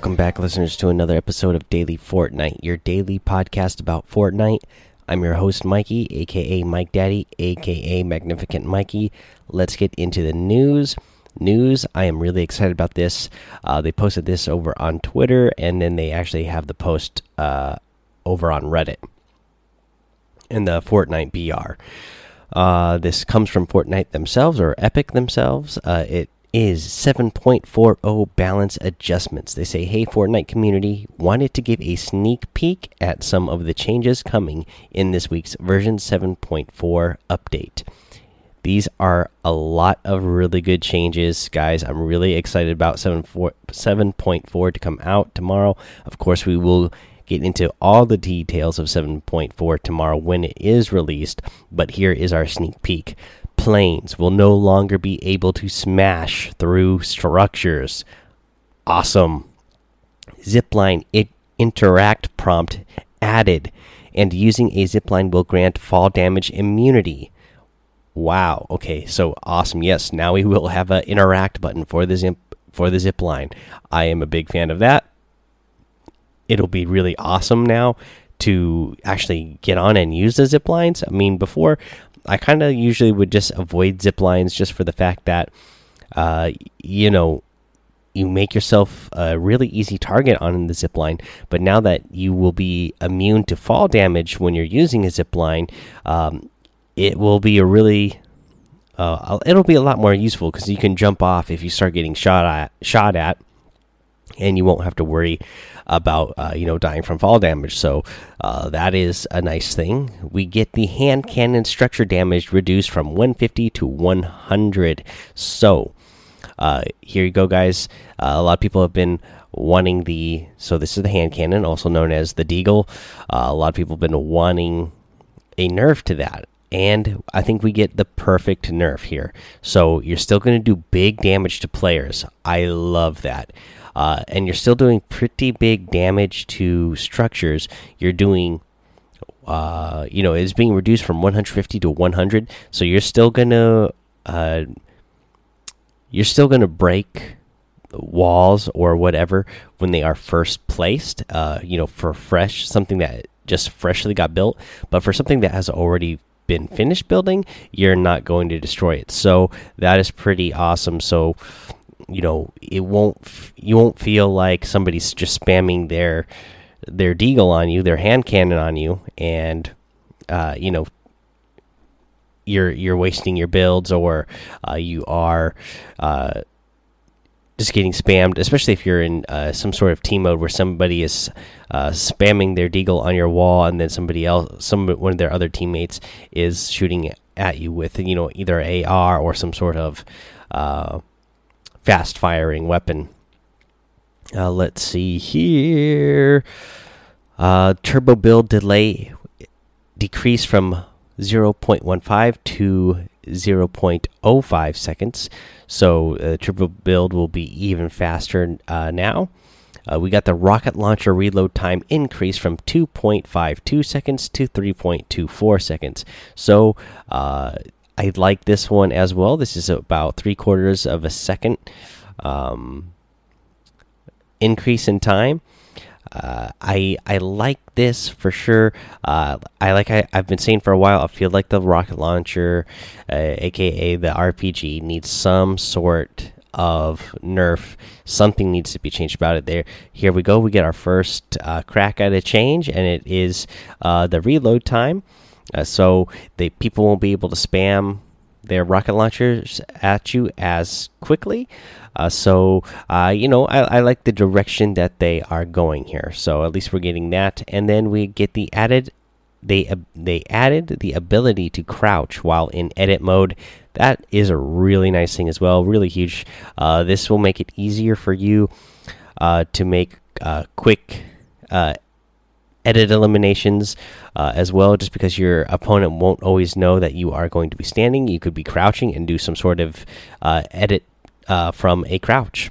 Welcome back, listeners, to another episode of Daily Fortnite, your daily podcast about Fortnite. I'm your host, Mikey, aka Mike Daddy, aka Magnificent Mikey. Let's get into the news. News, I am really excited about this. Uh, they posted this over on Twitter, and then they actually have the post uh, over on Reddit in the Fortnite BR. Uh, this comes from Fortnite themselves or Epic themselves. Uh, it is 7.40 balance adjustments. They say, Hey, Fortnite community, wanted to give a sneak peek at some of the changes coming in this week's version 7.4 update. These are a lot of really good changes, guys. I'm really excited about 7.4 to come out tomorrow. Of course, we will get into all the details of 7.4 tomorrow when it is released, but here is our sneak peek planes will no longer be able to smash through structures. Awesome. Zipline interact prompt added, and using a zipline will grant fall damage immunity. Wow. Okay. So awesome. Yes. Now we will have an interact button for the zip for the zip line. I am a big fan of that. It'll be really awesome now to actually get on and use the zip lines. I mean, before I kind of usually would just avoid zip lines just for the fact that, uh, you know, you make yourself a really easy target on the zip line. But now that you will be immune to fall damage when you're using a zip line, um, it will be a really uh, it'll be a lot more useful because you can jump off if you start getting shot at shot at and you won't have to worry about uh, you know dying from fall damage. So uh, that is a nice thing. We get the hand cannon structure damage reduced from 150 to 100. So uh, here you go, guys. Uh, a lot of people have been wanting the so this is the hand cannon, also known as the Deagle. Uh, a lot of people have been wanting a nerf to that and I think we get the perfect nerf here. So you're still going to do big damage to players. I love that uh, and you're still doing pretty big damage to structures. You're doing, uh, you know, it's being reduced from 150 to 100, so you're still gonna, uh, you're still gonna break walls or whatever when they are first placed. Uh, you know, for fresh something that just freshly got built, but for something that has already been finished building, you're not going to destroy it. So that is pretty awesome. So you know it won't you won't feel like somebody's just spamming their their deagle on you their hand cannon on you and uh, you know you're you're wasting your builds or uh, you are uh, just getting spammed especially if you're in uh, some sort of team mode where somebody is uh, spamming their deagle on your wall and then somebody else some one of their other teammates is shooting at you with you know either AR or some sort of uh, fast firing weapon. Uh, let's see here. Uh, turbo build delay decreased from 0.15 to 0.05 seconds. So uh, turbo build will be even faster uh, now. Uh, we got the rocket launcher reload time increase from 2.52 seconds to 3.24 seconds. So uh, I like this one as well. This is about three quarters of a second um, increase in time. Uh, I I like this for sure. Uh, I like I, have been saying for a while. I feel like the rocket launcher, uh, aka the RPG, needs some sort of nerf. Something needs to be changed about it. There, here we go. We get our first uh, crack at a change, and it is uh, the reload time. Uh, so the people won't be able to spam their rocket launchers at you as quickly. Uh, so uh, you know, I, I, like the direction that they are going here. So at least we're getting that, and then we get the added. They uh, they added the ability to crouch while in edit mode. That is a really nice thing as well. Really huge. Uh, this will make it easier for you uh, to make quick edit eliminations uh, as well, just because your opponent won't always know that you are going to be standing. You could be crouching and do some sort of uh, edit uh, from a crouch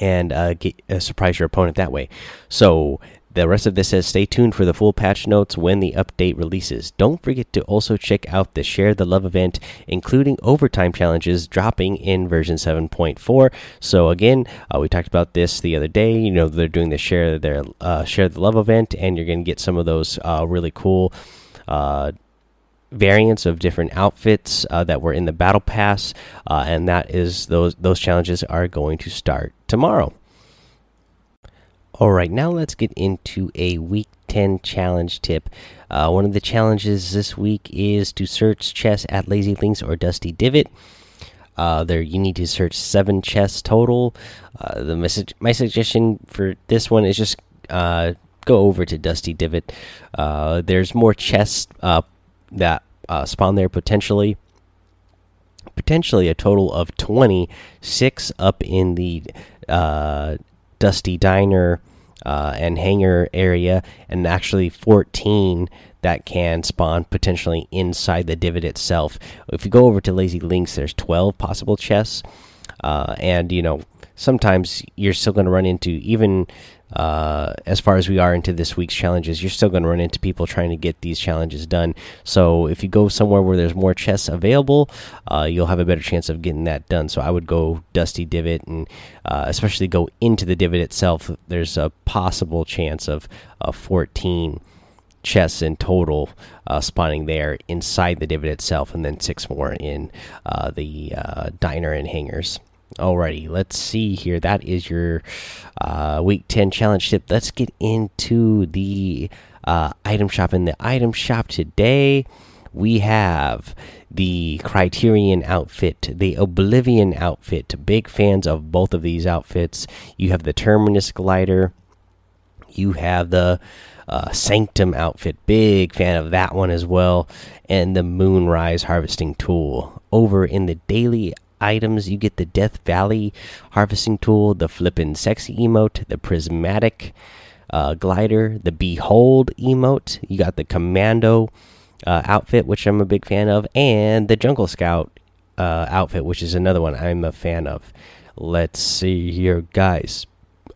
and uh, get, uh, surprise your opponent that way. So the rest of this says stay tuned for the full patch notes when the update releases. Don't forget to also check out the Share the Love event, including overtime challenges dropping in version 7.4. So again, uh, we talked about this the other day. You know they're doing the Share their uh, Share the Love event, and you're going to get some of those uh, really cool uh, variants of different outfits uh, that were in the battle pass, uh, and that is those those challenges are going to start tomorrow. All right, now let's get into a week 10 challenge tip. Uh, one of the challenges this week is to search chests at Lazy Links or Dusty Divot. Uh, there, you need to search seven chests total. Uh, the message, my suggestion for this one is just uh, go over to Dusty Divot. Uh, there's more chests uh, that spawn there potentially. Potentially a total of 26 up in the Dusty Diner uh, and Hangar area, and actually 14 that can spawn potentially inside the divot itself. If you go over to Lazy Links, there's 12 possible chests, uh, and you know sometimes you're still going to run into even uh, as far as we are into this week's challenges, you're still going to run into people trying to get these challenges done. So if you go somewhere where there's more chests available, uh, you'll have a better chance of getting that done. So I would go Dusty Divot and uh, especially go into the divot itself. There's a possible chance of 14 chests in total uh, spawning there inside the divot itself, and then six more in uh, the uh, diner and hangars. Alrighty, let's see here. That is your uh, week 10 challenge tip. Let's get into the uh, item shop. In the item shop today, we have the Criterion outfit, the Oblivion outfit. Big fans of both of these outfits. You have the Terminus glider, you have the uh, Sanctum outfit. Big fan of that one as well. And the Moonrise harvesting tool. Over in the daily items. You get the Death Valley harvesting tool, the flippin' sexy emote, the prismatic uh, glider, the Behold emote. You got the Commando uh, outfit, which I'm a big fan of, and the Jungle Scout uh, outfit, which is another one I'm a fan of. Let's see here, guys.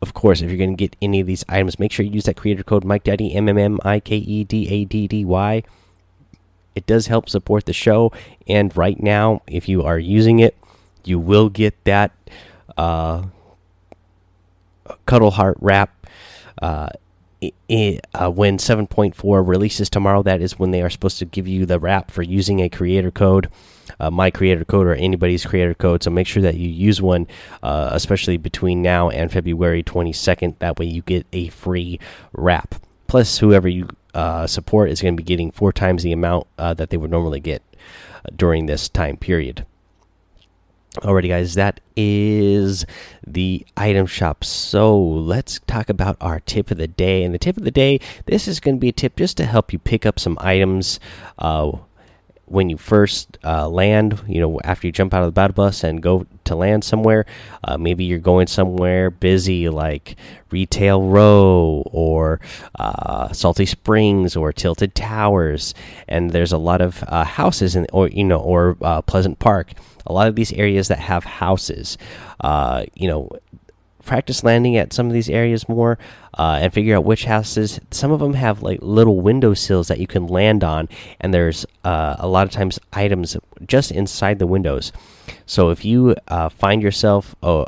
Of course, if you're going to get any of these items, make sure you use that creator code Mike Daddy M M M I K E D A D D Y. It does help support the show, and right now, if you are using it, you will get that uh, Cuddle Heart wrap. Uh, uh, when 7.4 releases tomorrow, that is when they are supposed to give you the wrap for using a creator code, uh, my creator code or anybody's creator code. So make sure that you use one, uh, especially between now and February 22nd. That way you get a free wrap. Plus, whoever you uh, support is going to be getting four times the amount uh, that they would normally get during this time period. Alrighty, guys, that is the item shop. So let's talk about our tip of the day. And the tip of the day, this is going to be a tip just to help you pick up some items uh, when you first uh, land, you know, after you jump out of the battle bus and go to land somewhere, uh, maybe you're going somewhere busy like Retail Row or uh, Salty Springs or Tilted Towers, and there's a lot of uh, houses in, or you know, or uh, Pleasant Park. A lot of these areas that have houses, uh, you know, practice landing at some of these areas more uh, and figure out which houses. Some of them have like little window sills that you can land on, and there's uh, a lot of times items just inside the windows. So if you uh, find yourself uh,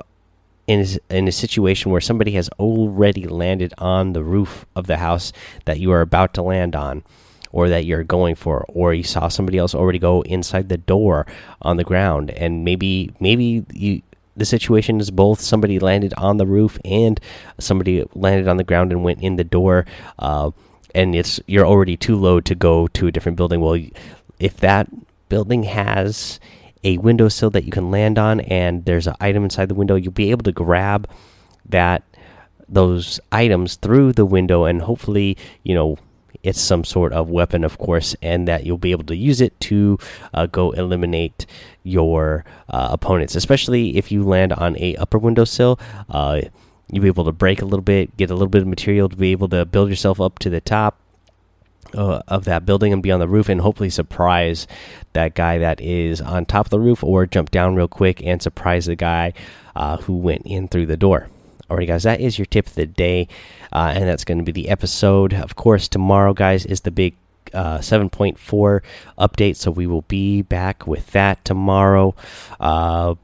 in in a situation where somebody has already landed on the roof of the house that you are about to land on. Or that you're going for, or you saw somebody else already go inside the door on the ground, and maybe maybe you the situation is both somebody landed on the roof and somebody landed on the ground and went in the door uh, and it's you're already too low to go to a different building. Well if that building has a windowsill that you can land on and there's an item inside the window you'll be able to grab that those items through the window and hopefully you know it's some sort of weapon, of course, and that you'll be able to use it to uh, go eliminate your uh, opponents. Especially if you land on a upper windowsill, uh, you'll be able to break a little bit, get a little bit of material to be able to build yourself up to the top. Uh, of that building and be on the roof and hopefully surprise that guy that is on top of the roof or jump down real quick and surprise the guy uh, who went in through the door Alright, guys, that is your tip of the day, uh, and that's going to be the episode. Of course, tomorrow, guys, is the big uh, 7.4 update, so we will be back with that tomorrow. Uh,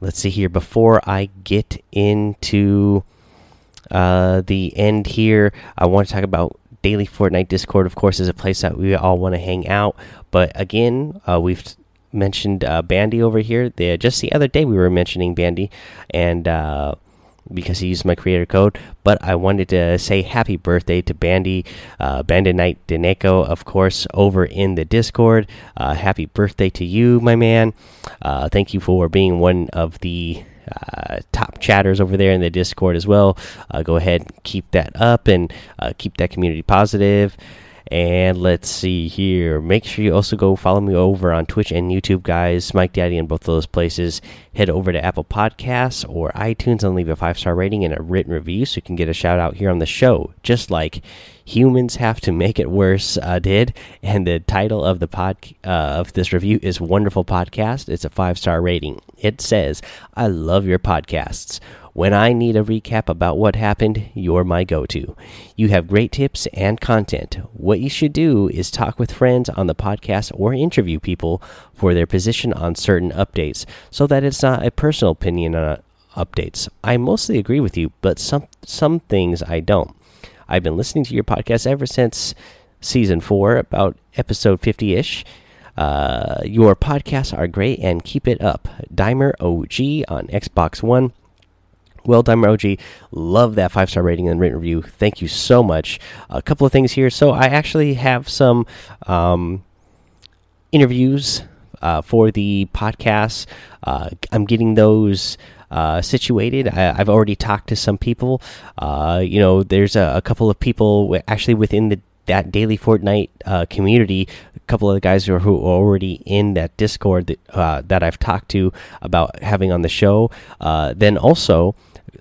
let's see here. Before I get into uh, the end here, I want to talk about daily Fortnite Discord. Of course, is a place that we all want to hang out. But again, uh, we've mentioned uh, Bandy over here. The, just the other day, we were mentioning Bandy, and uh, because he used my creator code. But I wanted to say happy birthday to Bandy, uh, Bandit Knight Deneko, of course, over in the Discord. Uh, happy birthday to you, my man. Uh, thank you for being one of the uh, top chatters over there in the Discord as well. Uh, go ahead, keep that up, and uh, keep that community positive. And let's see here. Make sure you also go follow me over on Twitch and YouTube, guys. Mike Daddy in both of those places. Head over to Apple Podcasts or iTunes and leave a five star rating and a written review so you can get a shout out here on the show. Just like humans have to make it worse uh, did. And the title of the pod uh, of this review is Wonderful Podcast. It's a five star rating. It says, "I love your podcasts." When I need a recap about what happened, you're my go to. You have great tips and content. What you should do is talk with friends on the podcast or interview people for their position on certain updates so that it's not a personal opinion on updates. I mostly agree with you, but some some things I don't. I've been listening to your podcast ever since season 4, about episode 50ish. Uh, your podcasts are great and keep it up. Dimer OG on Xbox One well Dimer OG, Love that five star rating and written review. Thank you so much. A couple of things here. So I actually have some um, interviews uh, for the podcast. Uh, I'm getting those. Uh, situated. I, have already talked to some people. Uh, you know, there's a, a, couple of people actually within the that daily Fortnite uh, community. A couple of the guys who are, who are already in that Discord that, uh, that I've talked to about having on the show. Uh, then also,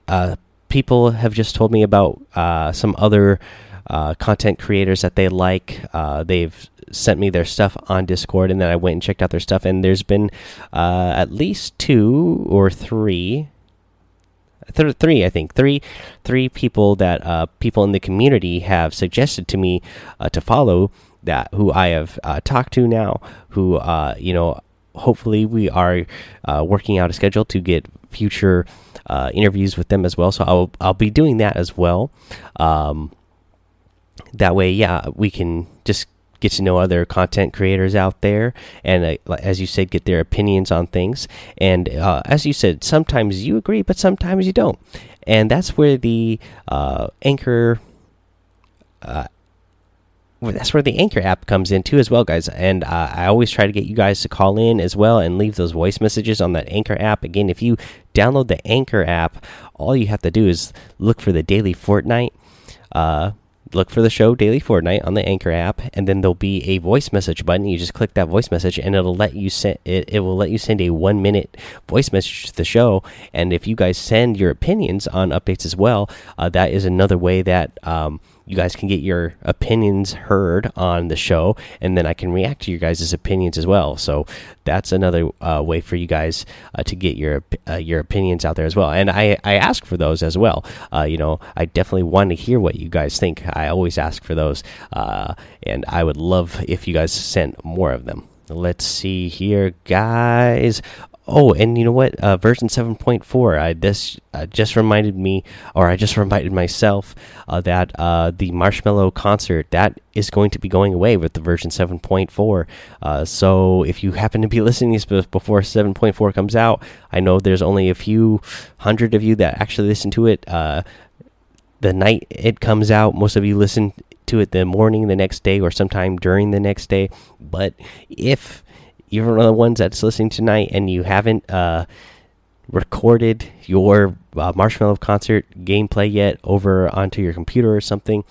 uh, people have just told me about uh, some other uh, content creators that they like. Uh, they've sent me their stuff on Discord, and then I went and checked out their stuff. And there's been uh, at least two or three. Th three, I think three, three people that uh, people in the community have suggested to me to follow. That who I have talked to now, who you know, hopefully we are working out a schedule to get future uh, interviews with them as well. So I'll I'll be doing that as well. Um, that way, yeah, we can just get to know other content creators out there, and uh, as you said, get their opinions on things. And uh, as you said, sometimes you agree, but sometimes you don't. And that's where the uh, anchor uh, that's where the Anchor app comes in too, as well, guys. And uh, I always try to get you guys to call in as well and leave those voice messages on that Anchor app. Again, if you download the Anchor app, all you have to do is look for the Daily Fortnite. Look for the show Daily Fortnite on the Anchor app, and then there'll be a voice message button. You just click that voice message, and it'll let you send it. It will let you send a one minute voice message to the show. And if you guys send your opinions on updates as well, uh, that is another way that. Um, you guys can get your opinions heard on the show, and then I can react to your guys' opinions as well. So that's another uh, way for you guys uh, to get your uh, your opinions out there as well. And I I ask for those as well. Uh, you know, I definitely want to hear what you guys think. I always ask for those, uh, and I would love if you guys sent more of them. Let's see here, guys. Oh, and you know what? Uh, version 7.4. I this uh, just reminded me, or I just reminded myself uh, that uh, the Marshmello concert that is going to be going away with the version 7.4. Uh, so if you happen to be listening to this before 7.4 comes out, I know there's only a few hundred of you that actually listen to it. Uh, the night it comes out, most of you listen to it the morning the next day or sometime during the next day. But if you're one of the ones that's listening tonight and you haven't uh, recorded your uh, Marshmello concert gameplay yet over onto your computer or something,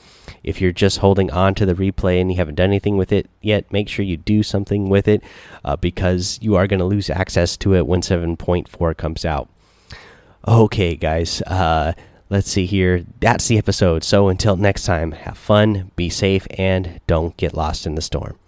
if you're just holding on to the replay and you haven't done anything with it yet, make sure you do something with it uh, because you are going to lose access to it when 7.4 comes out. Okay, guys, uh, let's see here. That's the episode. So until next time, have fun, be safe, and don't get lost in the storm.